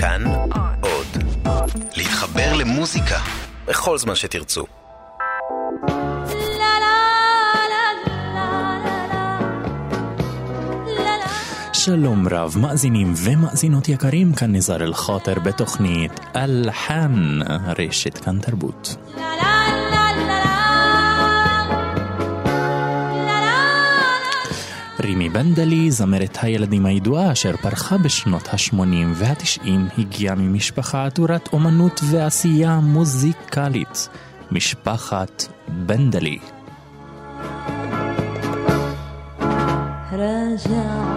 כאן עוד. להתחבר למוזיקה בכל זמן שתרצו. שלום רב, מאזינים ומאזינות יקרים, כאן נזר אל-חוטר בתוכנית אלחן, רשת כאן תרבות. רימי בנדלי, זמרת הילדים הידועה אשר פרחה בשנות ה-80 וה-90, הגיעה ממשפחה עטורת אומנות ועשייה מוזיקלית, משפחת בנדלי. רג'ה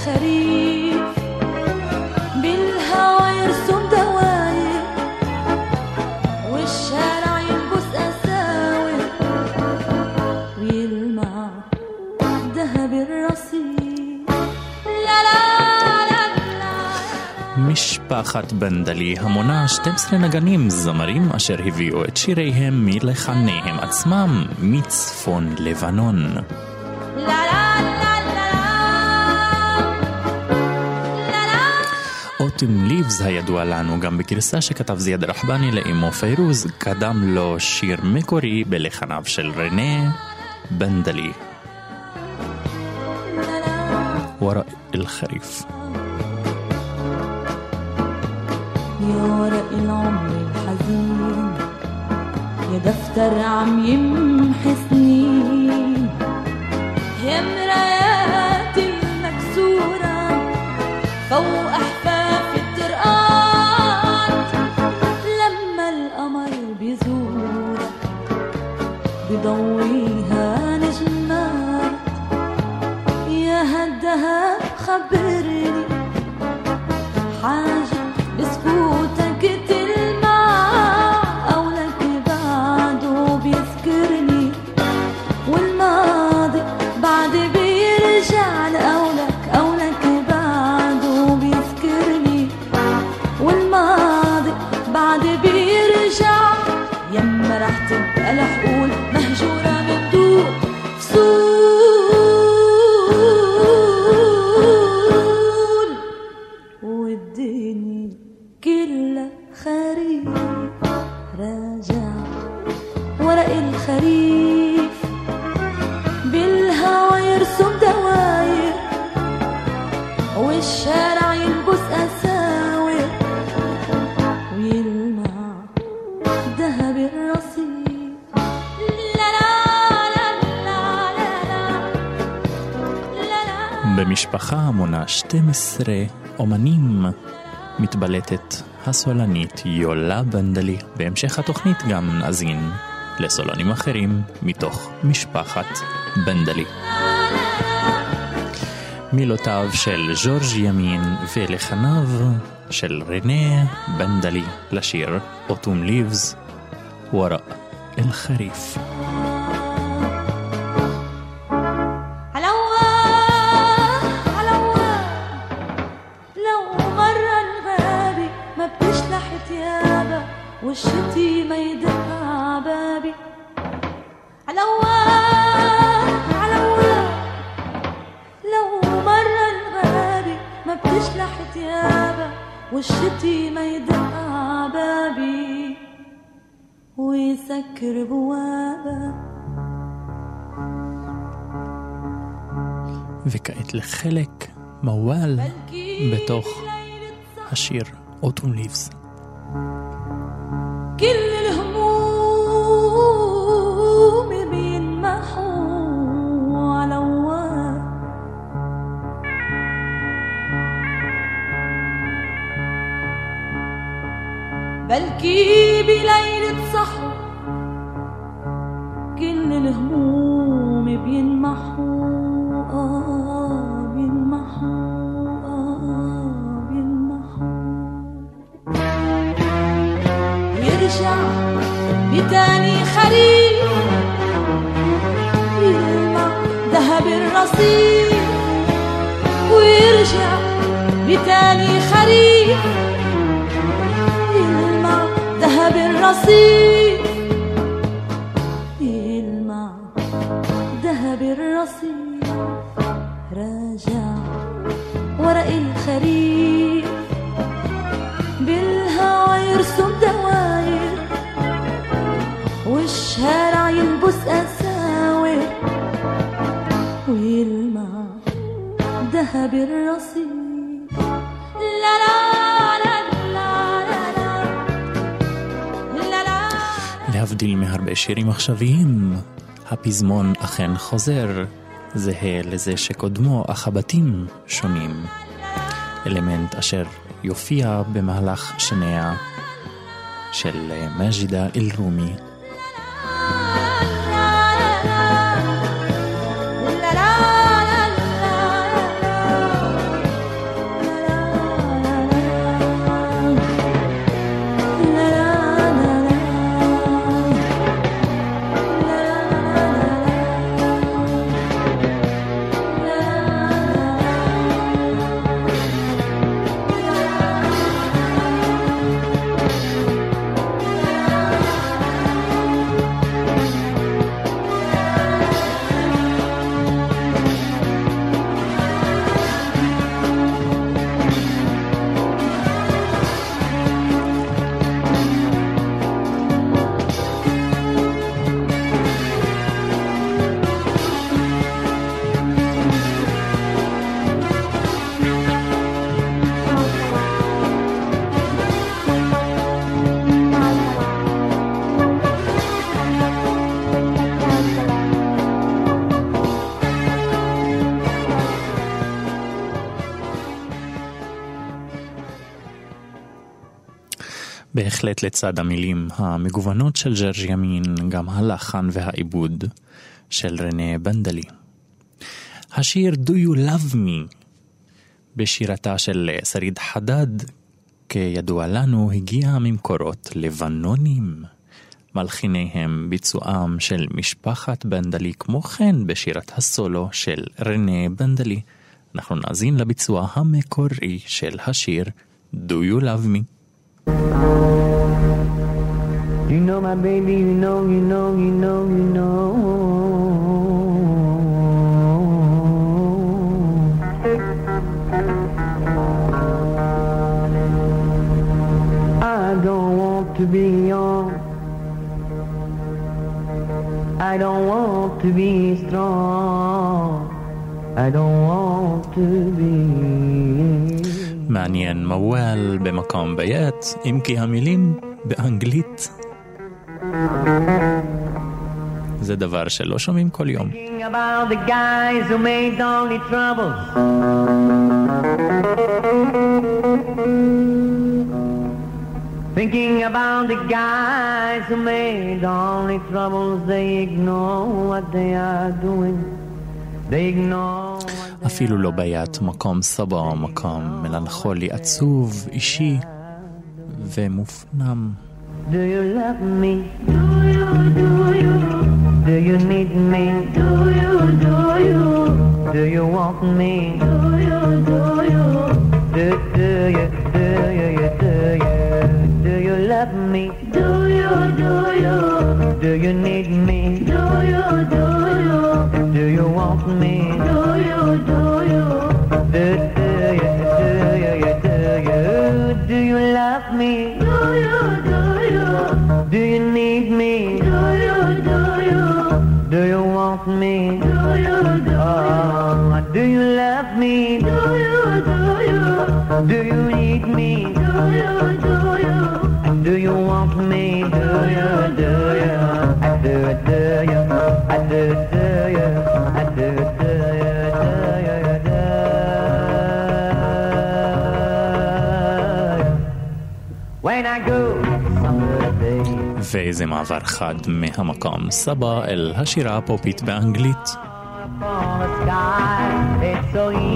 الخريف بالهوى يرسم دواير والشارع يلبس أساور ويلمع ذهب الرصيف لا لا لا لا משפחת בנדלי המונה 12 נגנים זמרים אשר הביאו את שיריהם מלחניהם עצמם מצפון לבנון. אוטם ליבס הידוע לנו גם בגרסה שכתב זיאד רחבני לאמו פיירוז, קדם לו שיר מקורי בלחניו של רנה בנדלי. وراء الخريف يا ورق العمر الحزين يا دفتر عم يمحي سنين يا مرايات المكسورة فوق מתבלטת הסולנית יולה בנדלי. בהמשך התוכנית גם נאזין לסולנים אחרים מתוך משפחת בנדלי. מילותיו של ז'ורג' ימין ולחניו של רנה בנדלי לשיר אוטום ליבס ורא' אל-חריף. בתוך השיר אוטום ליבס. راجع ورق الخريف بالهوا يرسم دواير والشارع يلبس أساور ويلمع ذهب الرصيف لا لا لا لا لا لا لا להבדיל מהרבה שירים עכשוויים, הפזמון אכן חוזר, זהה לזה שקודמו, אך הבתים שונים. אלמנט אשר יופיע במהלך שניה של מג'ידה אל-רומי. בהחלט לצד המילים המגוונות של ג'רג' ימין, גם הלחן והעיבוד של רנה בנדלי. השיר Do You Love Me בשירתה של שריד חדד, כידוע לנו, הגיע ממקורות לבנונים. מלחיניהם ביצועם של משפחת בנדלי, כמו כן בשירת הסולו של רנה בנדלי. אנחנו נאזין לביצוע המקורי של השיר Do You Love Me. You know my baby, you know, you know, you know, you know. I don't want to be young. I don't want to be strong. I don't want to be. מעניין מוואל במקום ביית, אם כי המילים באנגלית. זה דבר שלא שומעים כל יום. Thinking about the guys who made only troubles, they ignore what they are doing. אפילו לא ביית, מקום סבא, מקום מלנכולי עצוב, אישי ומופנם. Do you love me? Do you, do you? Do you need me? Do you, do you? Do you me? Do you, do you? You? Do you love me? Do you, do you? Do you need me? Do you, do you? Do you want me? Do you, do you? Do, do you, do you, do you? Do you love me? Do you, do you? Do you need me? Do you, do you? Do you want me? Do you, do you? Oh, do you love me? Do you, do you? Do you need me? Do you, do you? Do you want me? Do you, do you? Do, do you? ואיזה מעבר חד מהמקום סבא אל השירה הפופית באנגלית. It's so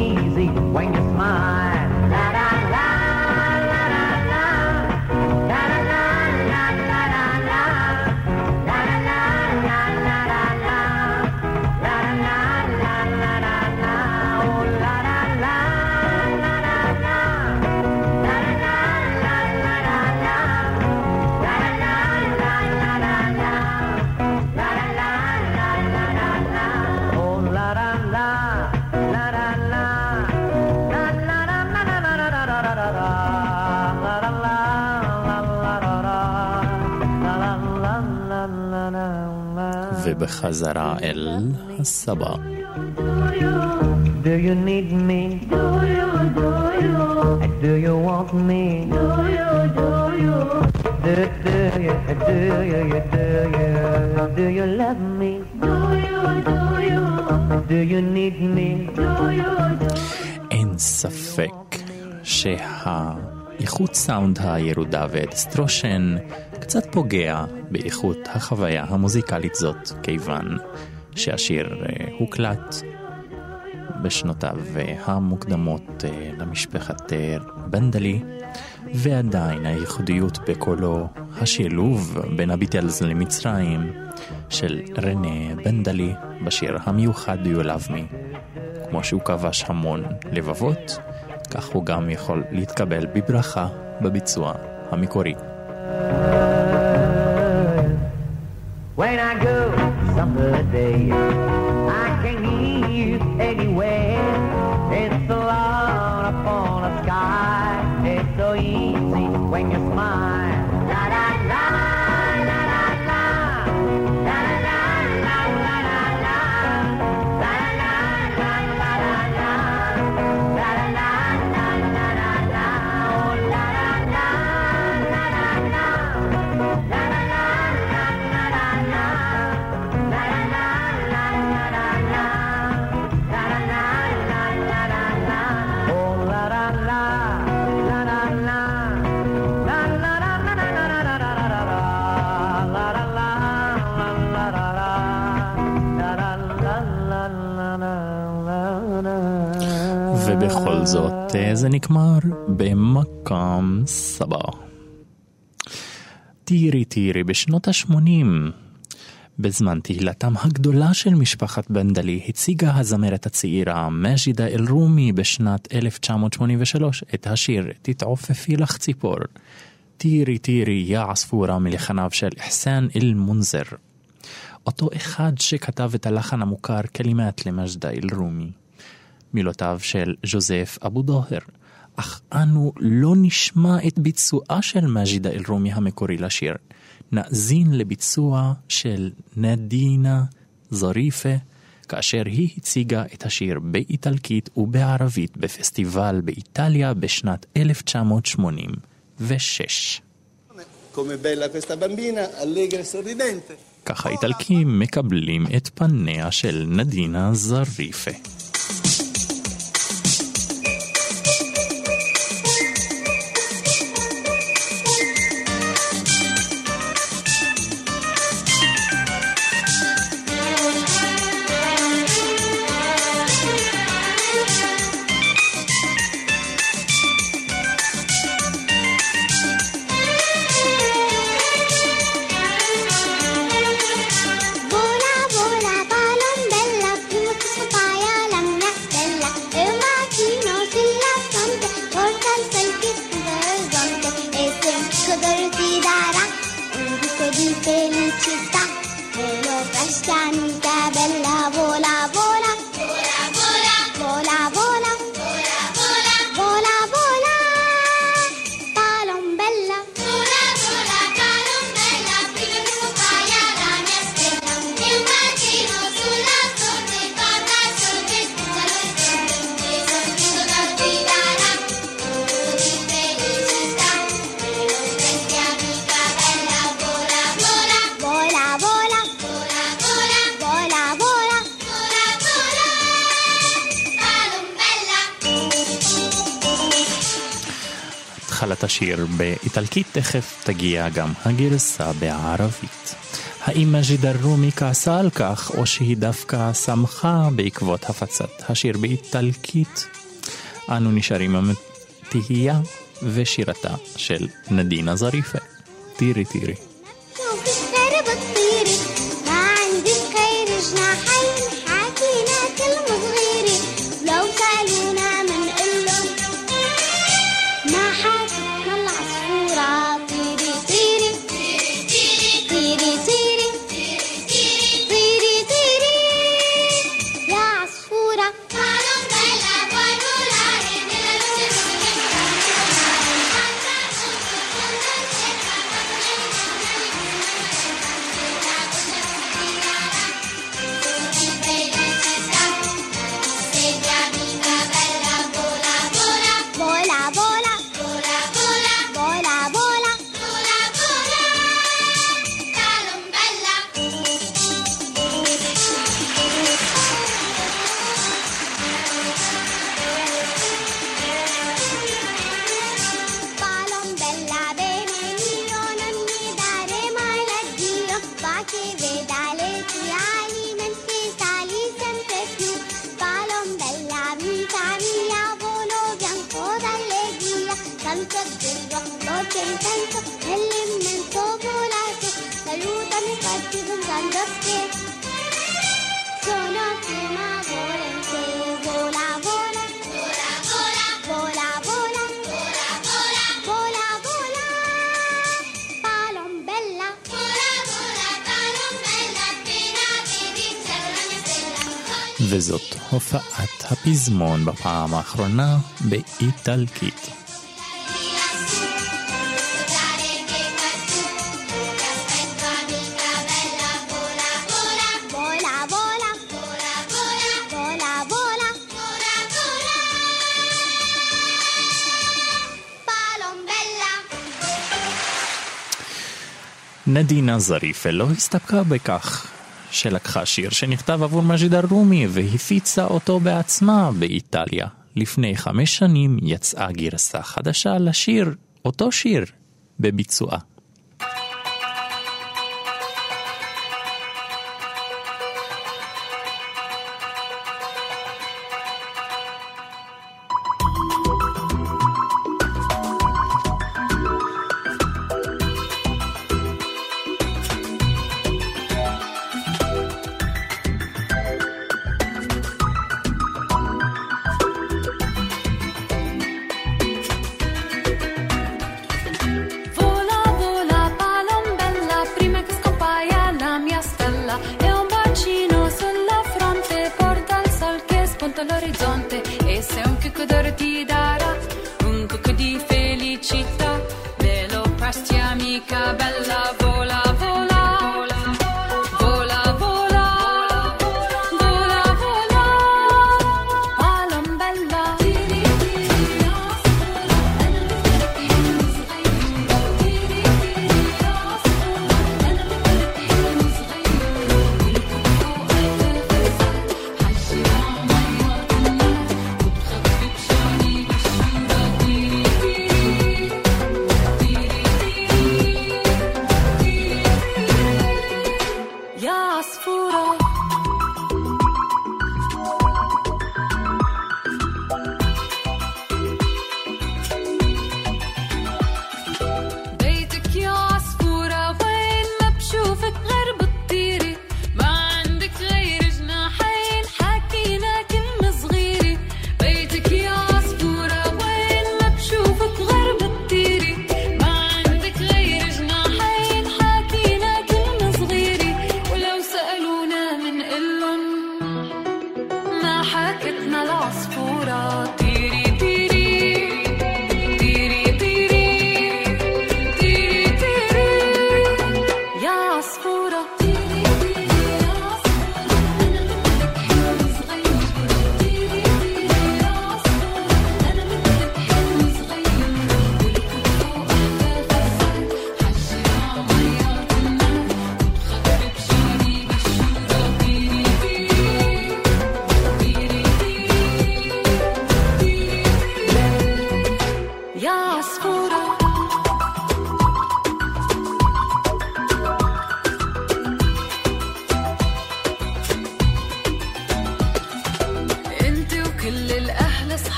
בחזרה אל הסבא. Do you need me? Do you, do you? Do you want me? Do you, do you? Do, do you, do you, do you? Do you love me? Do you, do you? Do you need me? Do you, do you? אין ספק שהאיכות סאונד הירודה והדיסטרושן קצת פוגע באיכות החוויה המוזיקלית זאת, כיוון שהשיר אה, הוקלט בשנותיו המוקדמות אה, למשפחת אה, בנדלי, ועדיין הייחודיות בקולו, השילוב בין הביטלס למצרים של רנה בנדלי בשיר המיוחד Me. כמו שהוא כבש המון לבבות, כך הוא גם יכול להתקבל בברכה בביצוע המקורי. When I go someday, ובכל זאת אה, זה נגמר במקום סבא. טירי טירי בשנות ה-80. בזמן תהילתם הגדולה של משפחת בנדלי הציגה הזמרת הצעירה מג'ידה אל-רומי בשנת 1983 את השיר "תתעופפי לך ציפור". طيري طيري يا عصفورة מלחניו של אחסאן אל-מונד'ר. אותו אחד שכתב את הלחן המוכר كلمات למג'ידה אל-רומי. מילותיו של ז'וזף אבו דוהר, אך אנו לא נשמע את ביצועה של מג'ידה אל-רומי המקורי לשיר. נאזין לביצוע של נדינה זריפה, כאשר היא הציגה את השיר באיטלקית ובערבית בפסטיבל באיטליה בשנת 1986. Come bella questa bambina, allegra e. כך האיטלקים מקבלים את פניה של נדינה זריפה. השיר באיטלקית, תכף תגיע גם הגרסה בערבית. האם מג'יד א-רומי כעסה על כך, או שהיא דווקא שמחה בעקבות הפצת השיר באיטלקית? אנו נשארים עם התהייה ושירתה של נדינה זריפה. טירי טירי. הופעת הפזמון בפעם האחרונה באיטלקית. נדינה זריפה לא הסתפקה בכך, שלקחה שיר שנכתב עבור מג'ידה רומי והפיצה אותו בעצמה באיטליה. לפני חמש שנים יצאה גרסה חדשה לשיר, אותו שיר, בביצועה.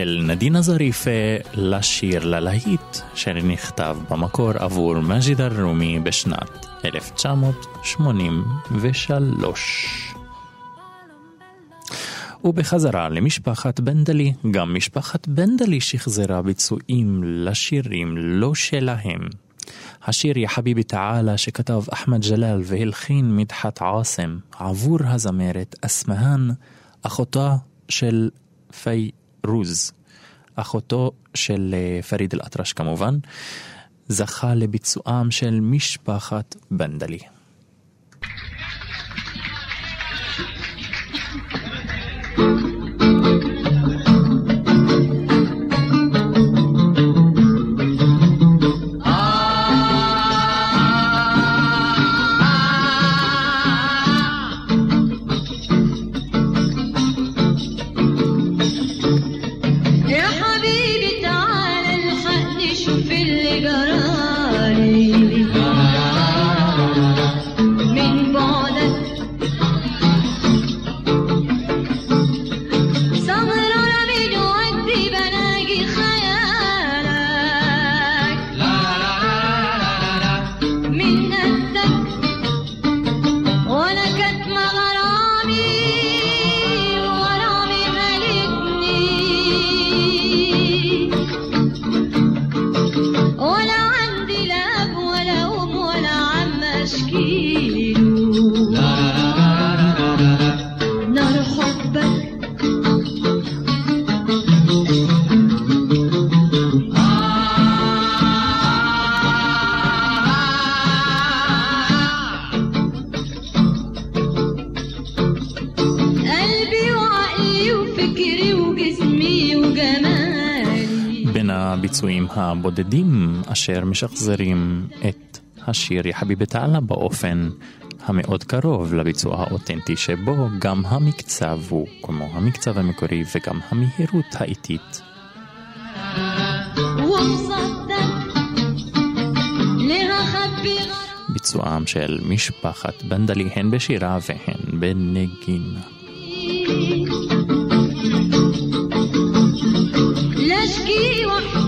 של נדינה זריפה לשיר ללהיט שנכתב במקור עבור מג'יד הרומי בשנת 1983. ובחזרה למשפחת בנדלי, גם משפחת בנדלי שחזרה ביצועים לשירים לא שלהם. השיר יא חביבי תעאלה שכתב אחמד ג'לאל והלחין מדחת עאסם עבור הזמרת אסמהאן, אחותה של פי רוז, אחותו של אה, פריד אל-אטרש כמובן, זכה לביצועם של משפחת בנדלי. כאשר משחזרים את השיר יא חביבי תעלה באופן המאוד קרוב לביצוע האותנטי שבו גם המקצב הוא כמו המקצב המקורי וגם המהירות האיטית. ביצועם של משפחת בנדלי הן בשירה והן בנגינה. להשקיע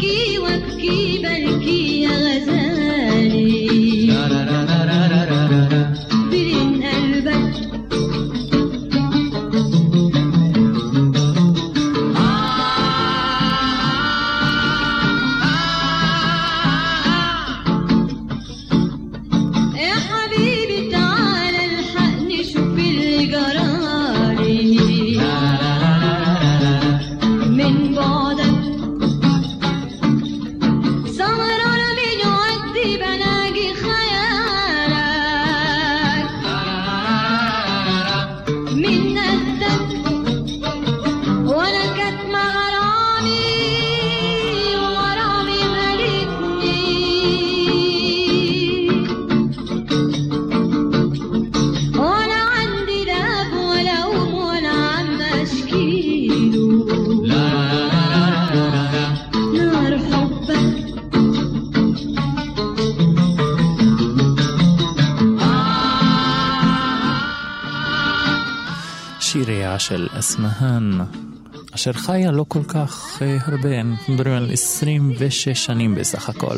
חיה לא כל כך אה, הרבה, אנחנו מדברים על 26 שנים בסך הכל.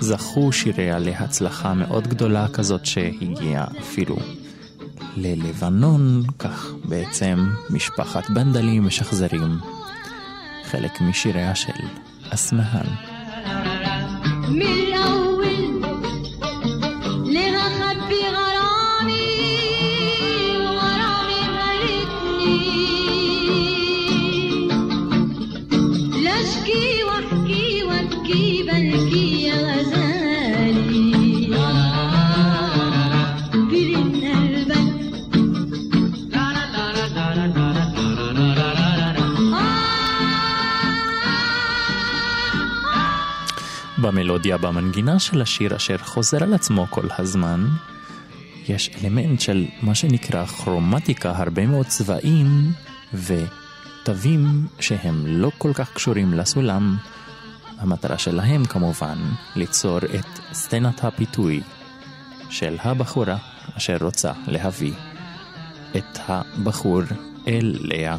זכו שיריה להצלחה מאוד גדולה כזאת שהגיעה אפילו ללבנון, כך בעצם משפחת בנדלי משחזרים חלק משיריה של אסמהאן. במלודיה במנגינה של השיר אשר חוזר על עצמו כל הזמן, יש אלמנט של מה שנקרא כרומטיקה, הרבה מאוד צבעים ותווים שהם לא כל כך קשורים לסולם. המטרה שלהם כמובן ליצור את סצנת הפיתוי של הבחורה אשר רוצה להביא את הבחור אליה.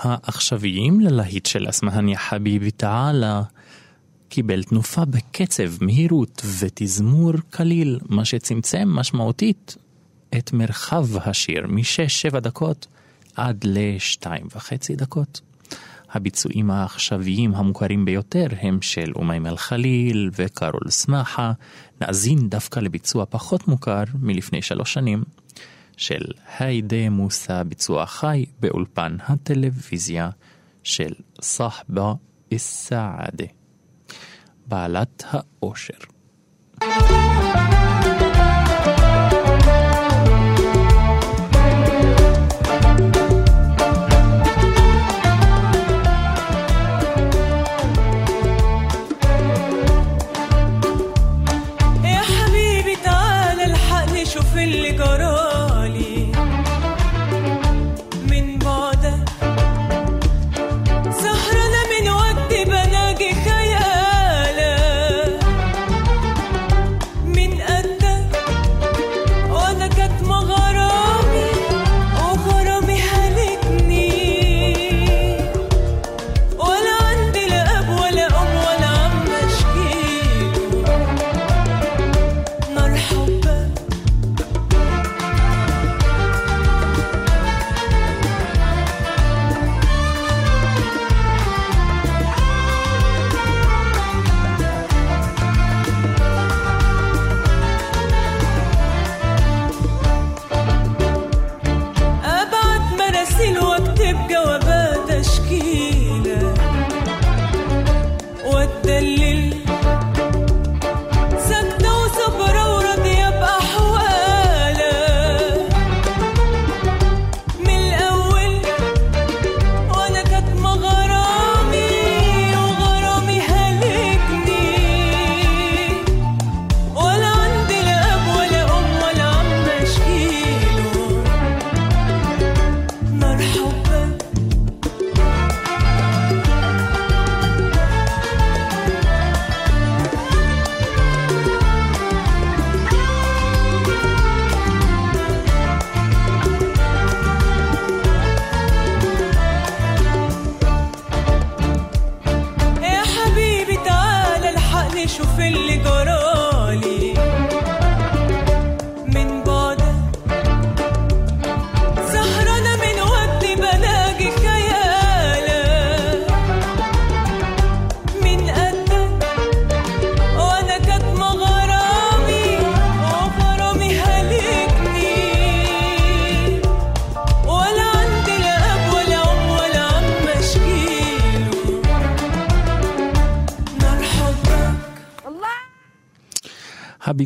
העכשוויים ללהיט של אסמהניה חביבי תעלה קיבל תנופה בקצב, מהירות ותזמור קליל, מה שצמצם משמעותית את מרחב השיר מ-6-7 דקות עד ל-2.5 דקות. הביצועים העכשוויים המוכרים ביותר הם של אומיימ אל-חליל וקארול סמאחה. נאזין דווקא לביצוע פחות מוכר מלפני שלוש שנים, של היידה מוסא ביצוע חי באולפן הטלוויזיה של סחבה א-סעאדה. בעלת האושר.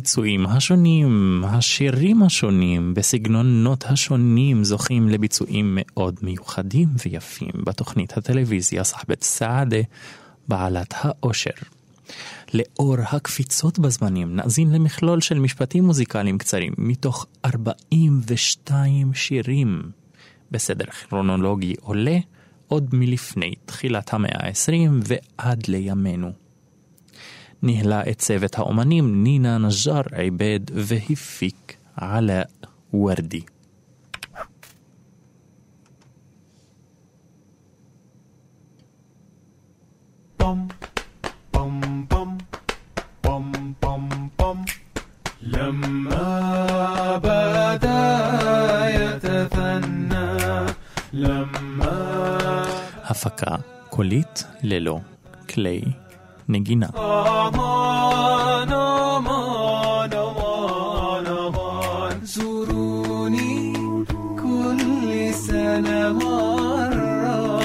הביצועים השונים, השירים השונים, בסגנונות השונים, זוכים לביצועים מאוד מיוחדים ויפים בתוכנית הטלוויזיה סחבת סעדה, בעלת האושר. לאור הקפיצות בזמנים, נאזין למכלול של משפטים מוזיקליים קצרים מתוך 42 שירים בסדר כרונולוגי עולה עוד מלפני תחילת המאה ה-20 ועד לימינו. ניהלה את צוות האומנים נינה נג'אר עיבד והפיק עלה ורדי. بوم بوم بوم بوم بوم بوم لما بدا يتثنى لما הפקה קולית ללא כלי نجينا. أمان أمان أمان أمان كل سنة مرة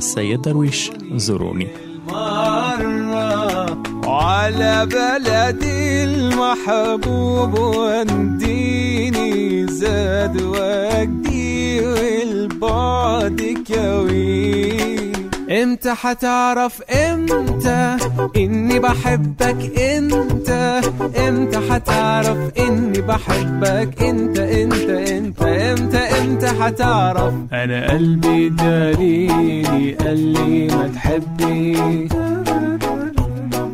سيد درويش زوروني. مرة على بلدي المحبوب ونديني زاد وجدي والبعد كويني إمتى حتعرف إمتى اني بحبك انت؟ إمتى حتعرف اني بحبك انت؟ انت انت إمتى إمتى حتعرف؟ أنا قلبي داريني قال لي ما تحبني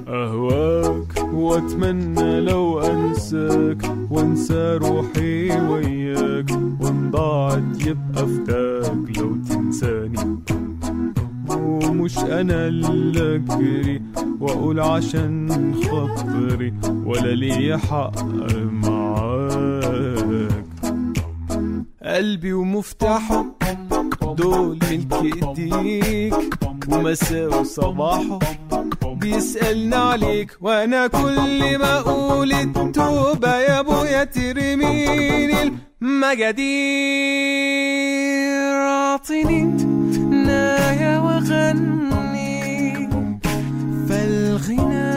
أهواك وأتمنى لو أنساك وأنسى روحي وياك وإن ضاعت يبقى فداك لو ومش أنا اللي أجري وأقول عشان خاطري ولا لي حق معاك. قلبي ومفتاحه دول ملك ايديك ومساء وصباحه بيسألني عليك. وأنا كل ما أقول التوبة يا أبويا ترميني المجادير اعطيني نايا وغني. فالغنى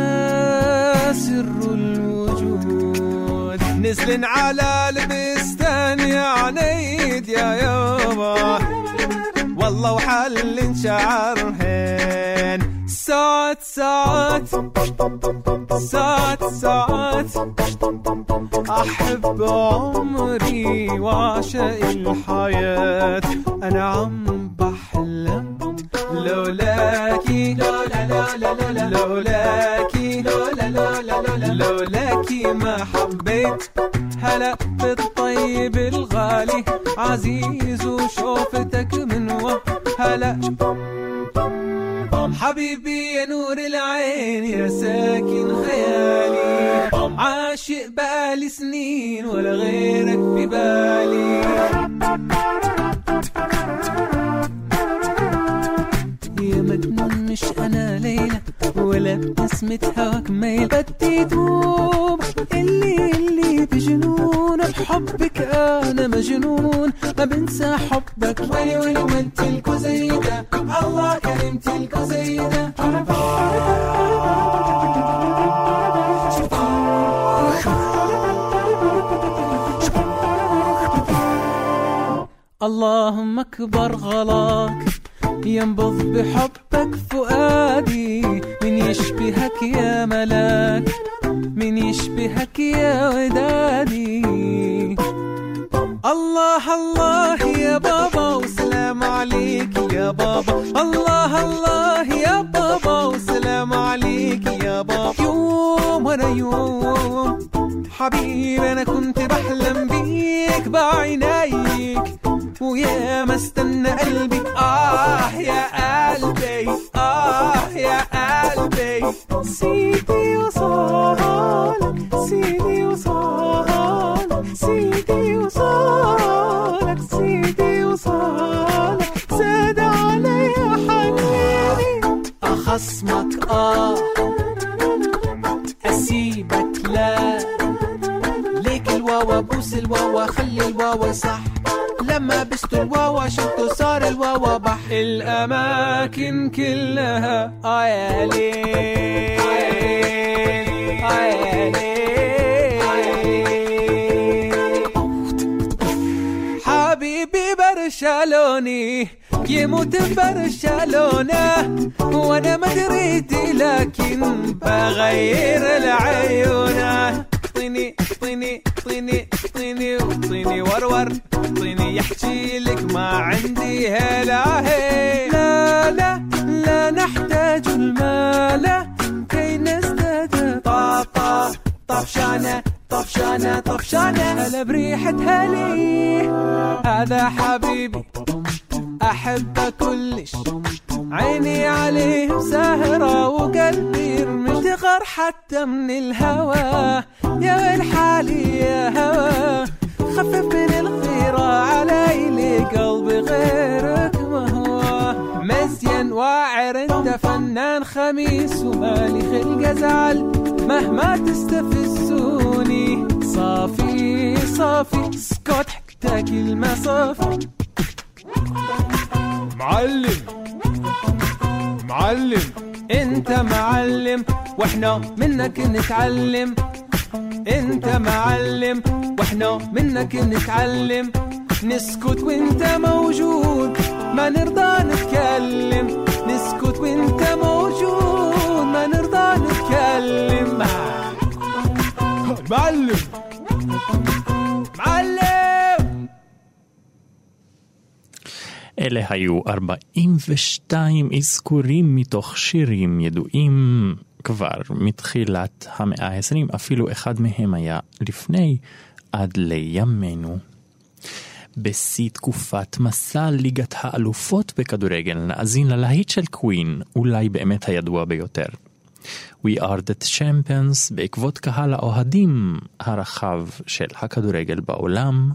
سر الوجود. نزلن على البستان يا عنيد يا يابا. والله وحل شعرهن. ساعات ساعات ساعات ساعات أحب عمري وأعشق الحياة. أنا عم بحلم لولاكي لولا لولا لولا لولاكي لولا لولا لولا لولاكي ما حبيت. هلا بالطيب الغالي. عزيز وشوفتك من وهلا حبيبي يا نور العين يا ساكن خيالي. عاشق بقالي سنين ولا غيرك في بالي. مجنون مش أنا ليلى ولا بنسمة هواك ميل. بدي دوب اللي اللي بجنون. بحبك أنا مجنون. ما بنسى حبك. ويلي ويلي ومنتلكوا زي ده الله زي ده اللهم اكبر غلاك. ينبض بحبك فؤادي. من يشبهك يا ملاك من يشبهك يا ودادي. الله الله يا بابا وسلام عليك يا بابا. الله الله يا بابا وسلام عليك يا بابا. يوم ورا يوم حبيبي أنا كنت بحلم بيك بعينيك ويا ما استنى قلبي. آه يا قلبي. آه يا قلبي. سيدي وصالك سيدي وصالك سيدي وصالك سيدي وصالك. زاد علي حنيني أخصمك آه أسيبك. لا. ليك الواوا بوس الواوا خلي الواوا صح. الواوا شفته صار الواوا بح الأماكن كلها. آه ليل ليل حبيبي برشلوني يموت برشلونة. وأنا ما دريت لكن بغير العيونة طيني طيني طيني طيني طيني ورور طيني يحكي لك ما عندي هلا هي لا لا لا نحتاج المال كي نزداد طاقة طفشانة طفشانة طفشانة هلا بريحة هلي هذا حبيبي أحبه كلش عيني عليه ساهرة وقلبي تغر حتى من الهوى يا ويل حالي يا هوى. خفف من الغيرة علي لي قلبي غيرك ما أنا فنان خميس ومالي خلق أزعل. مهما تستفزوني. صافي صافي. اسكت حتى كلمة صافي معلم. معلم. انت معلم وإحنا منك نتعلم. انت معلم واحنا منك نتعلم نسكت وانت موجود ما نرضى نتكلم نسكت وانت موجود ما نرضى نتكلم معلم معلم אלה היו 42 אזכורים מתוך שירים ידועים כבר מתחילת המאה ה-20, אפילו אחד מהם היה לפני עד לימינו. בשיא תקופת מסע ליגת האלופות בכדורגל נאזין ללהיט של קווין, אולי באמת הידוע ביותר. We are the champions בעקבות קהל האוהדים הרחב של הכדורגל בעולם,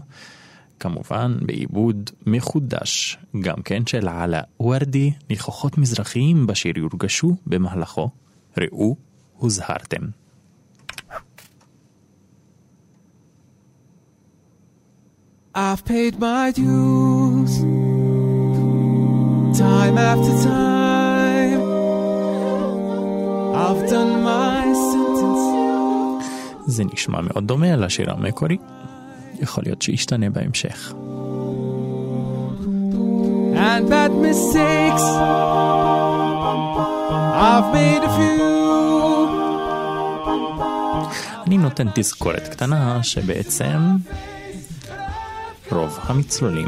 כמובן בעיבוד מחודש, גם כן של עלה ורדי, ניחוחות מזרחיים בשיר יורגשו במהלכו, ראו, הוזהרתם. I've paid my dues time after time. I've done my sentence. זה נשמע מאוד דומה לשיר המקורי, יכול להיות שישתנה בהמשך. and bad mistakes. I've made a few. אני נותן תזכורת קטנה שבעצם רוב המצלולים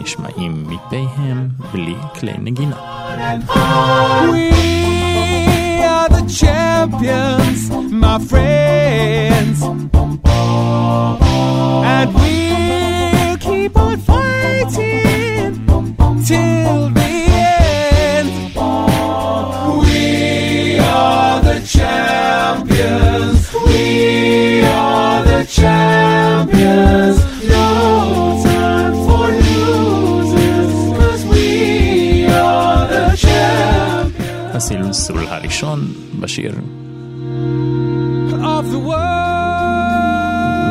נשמעים מפיהם בלי כלי נגינה. We are the champions, my friends. And we'll keep on fighting till the the champions. We are the champions. No time for losers, 'cause we are the champions הסלסול הראשון בשיר.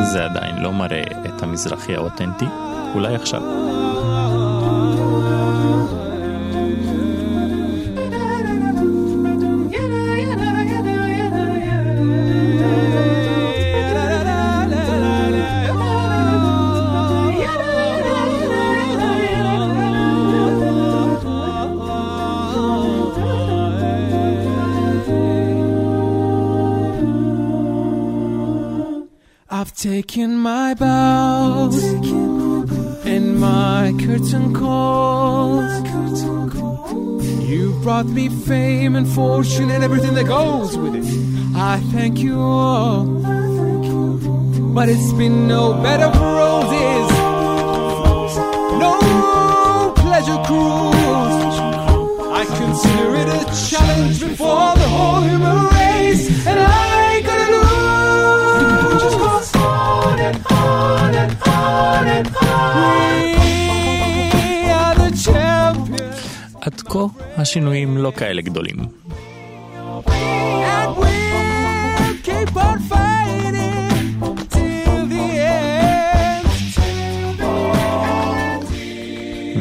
זה עדיין לא מראה את המזרחי האותנטי, אולי עכשיו. Taken my bows and my curtain calls. You brought me fame and fortune and everything that goes with it. I thank you all. But it's been no bed of roses, no pleasure cruise. I consider it a challenge before the whole human עד כה השינויים לא כאלה גדולים.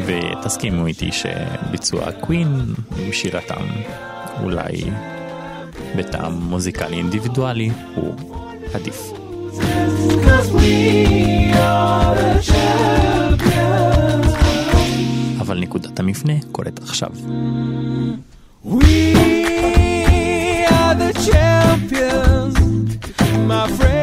ותסכימו איתי שביצוע קווין עם שירתם אולי בטעם מוזיקלי אינדיבידואלי הוא עדיף. Cause we. אבל נקודת המפנה קורית עכשיו. We are the champions, my friends.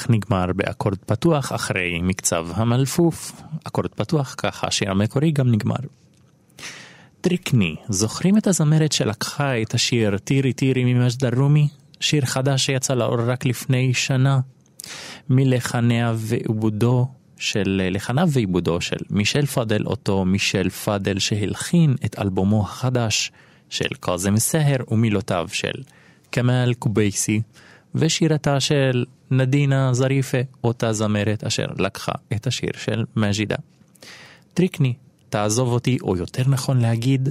כך נגמר באקורד פתוח אחרי מקצב המלפוף. אקורד פתוח, ככה השיר המקורי גם נגמר. טריקני, זוכרים את הזמרת שלקחה את השיר טירי טירי ממג'ד אל-רומי? שיר חדש שיצא לאור רק לפני שנה. מלחניה ועיבודו של, לחניו ועיבודו של מישל פאדל, אותו מישל פאדל שהלחין את אלבומו החדש של קאזם סהר ומילותיו של כמאל קובייסי ושירתה של נדינה זריפה, אותה זמרת אשר לקחה את השיר של מג'ידה. טריקני, תעזוב אותי, או יותר נכון להגיד,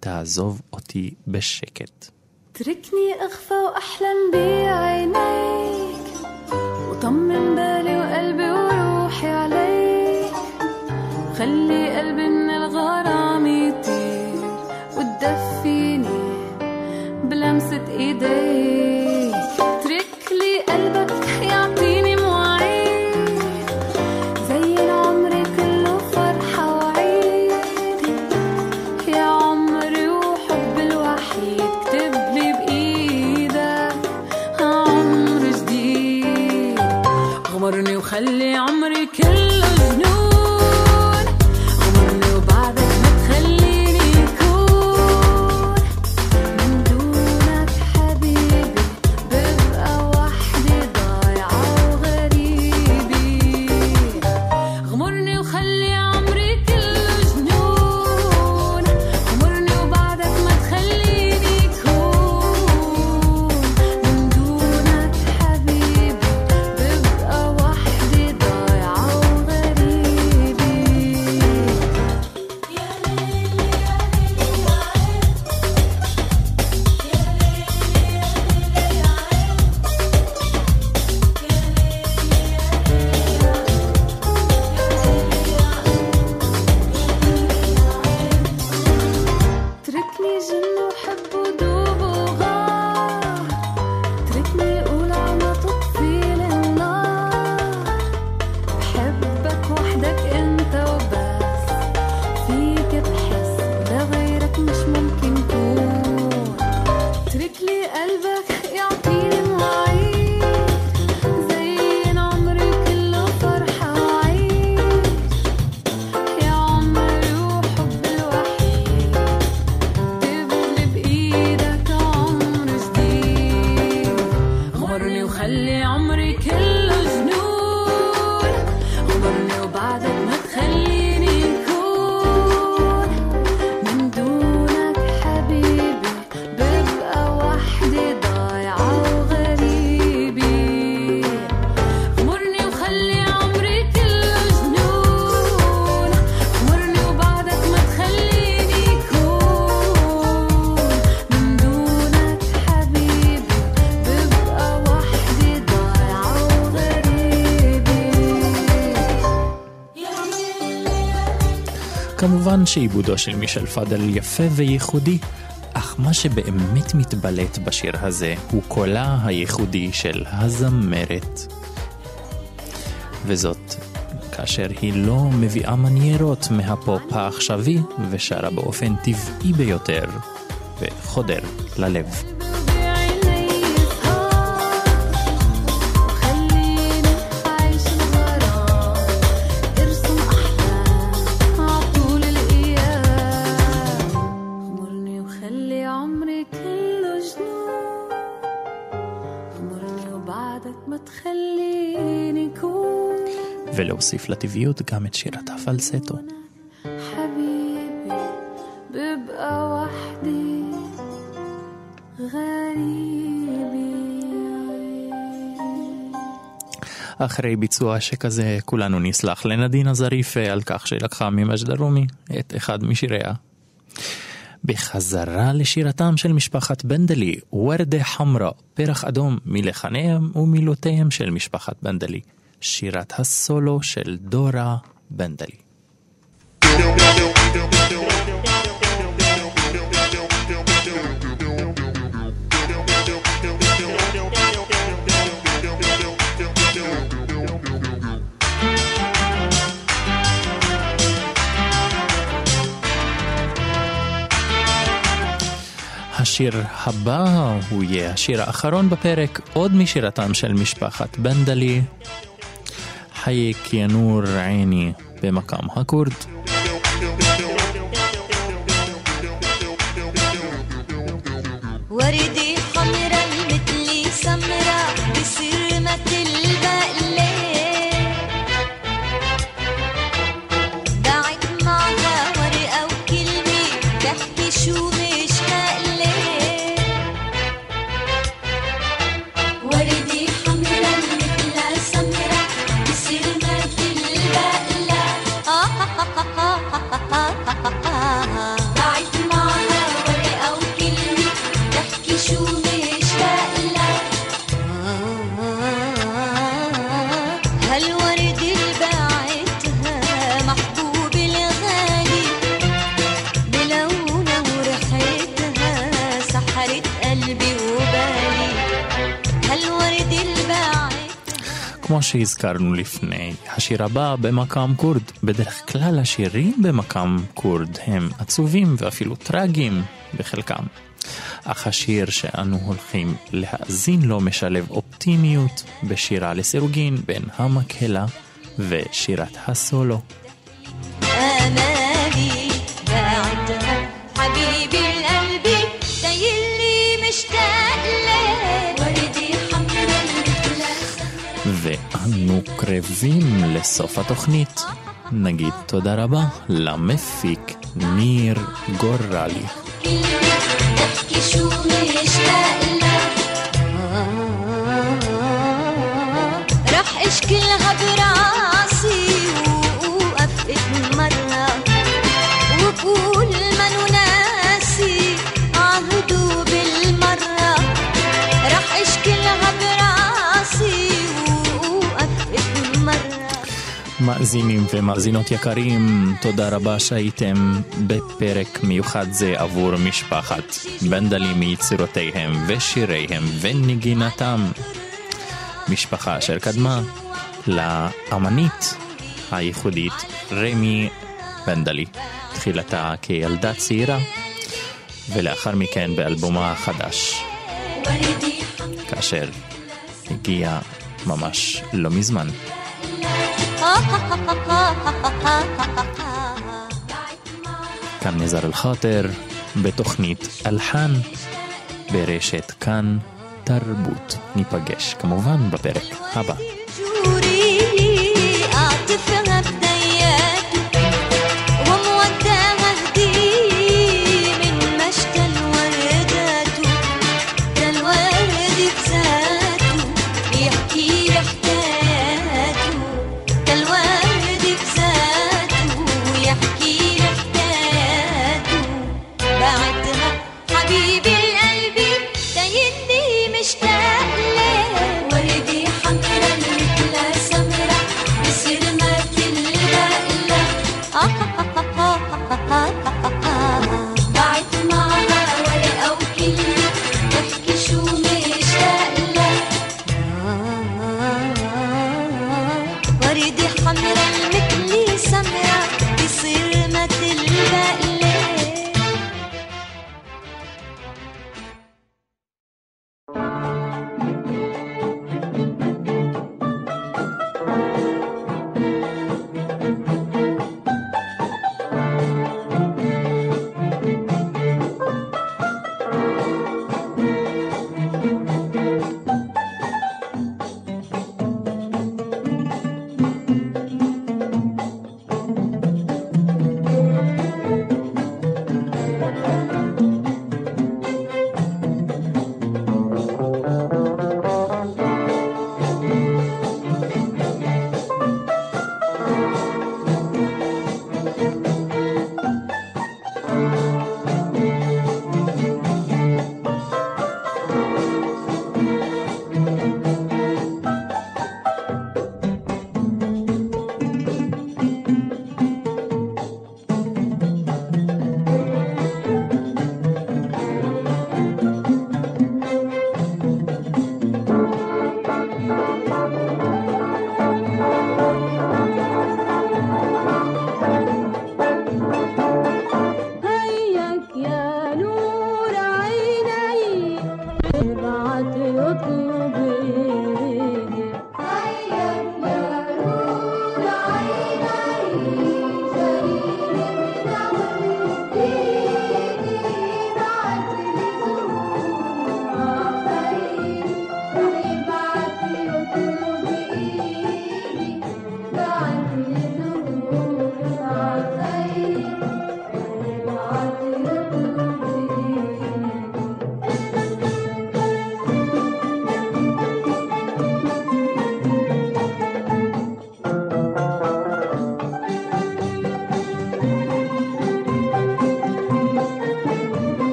תעזוב אותי בשקט. اتركني اخفى واحلم بعينيك وطمن بالي وقلبي وروحي عليك خلي قلبي من الغرام يطير وتدفيني بلمسة ايديك kill כמובן שעיבודו של מישל פאדל יפה וייחודי, אך מה שבאמת מתבלט בשיר הזה הוא קולה הייחודי של הזמרת. וזאת כאשר היא לא מביאה מניירות מהפופ העכשווי ושרה באופן טבעי ביותר וחודר ללב. להוסיף לטבעיות גם את שירת הפלצטו. אחרי ביצוע שכזה כולנו נסלח לנדינה זריף אה, על כך שלקחה ממג'דה רומי את אחד משיריה. בחזרה לשירתם של משפחת בנדלי, وردة حمرا, פרח אדום, מלחניהם ומילותיהם של משפחת בנדלי. שירת הסולו של דורה בנדלי. השיר הבא הוא יהיה השיר האחרון בפרק, עוד משירתם של משפחת בנדלי, حيك يا نور عيني بمقامها كرد وردي حمرا متلي سمرة بسرمة البقلة. دعت معها ورقة وكلمة بحكي شو שהזכרנו לפני, השיר הבא במקם כורד. בדרך כלל השירים במקם כורד הם עצובים ואפילו טרגיים בחלקם. אך השיר שאנו הולכים להאזין לו משלב אופטימיות בשירה לסירוגין בין המקהלה ושירת הסולו. ואנו קרבים לסוף התוכנית. נגיד תודה רבה למפיק ניר גורלי. تحكي شو مشتاق מאזינים ומאזינות יקרים, תודה רבה שהייתם בפרק מיוחד זה עבור משפחת בנדלי מיצירותיהם ושיריהם ונגינתם. משפחה אשר קדמה לאמנית הייחודית רמי בנדלי, תחילתה כילדה צעירה, ולאחר מכן באלבומה החדש, כאשר הגיע ממש לא מזמן. כאן נזר אל-חאטר בתוכנית אלחן ברשת כאן תרבות. ניפגש כמובן בפרק הבא.